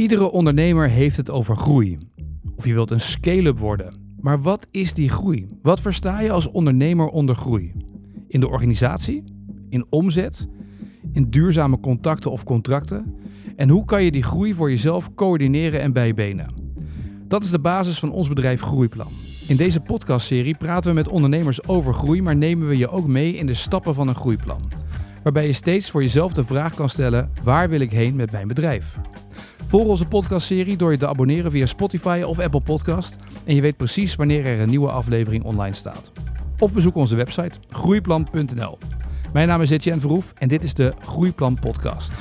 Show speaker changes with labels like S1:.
S1: Iedere ondernemer heeft het over groei. Of je wilt een scale-up worden. Maar wat is die groei? Wat versta je als ondernemer onder groei? In de organisatie? In omzet? In duurzame contacten of contracten? En hoe kan je die groei voor jezelf coördineren en bijbenen? Dat is de basis van ons bedrijf Groeiplan. In deze podcastserie praten we met ondernemers over groei, maar nemen we je ook mee in de stappen van een groeiplan. Waarbij je steeds voor jezelf de vraag kan stellen: waar wil ik heen met mijn bedrijf? Volg onze podcastserie door je te abonneren via Spotify of Apple Podcast en je weet precies wanneer er een nieuwe aflevering online staat. Of bezoek onze website groeiplan.nl. Mijn naam is Etienne Verhoef en dit is de Groeiplan Podcast.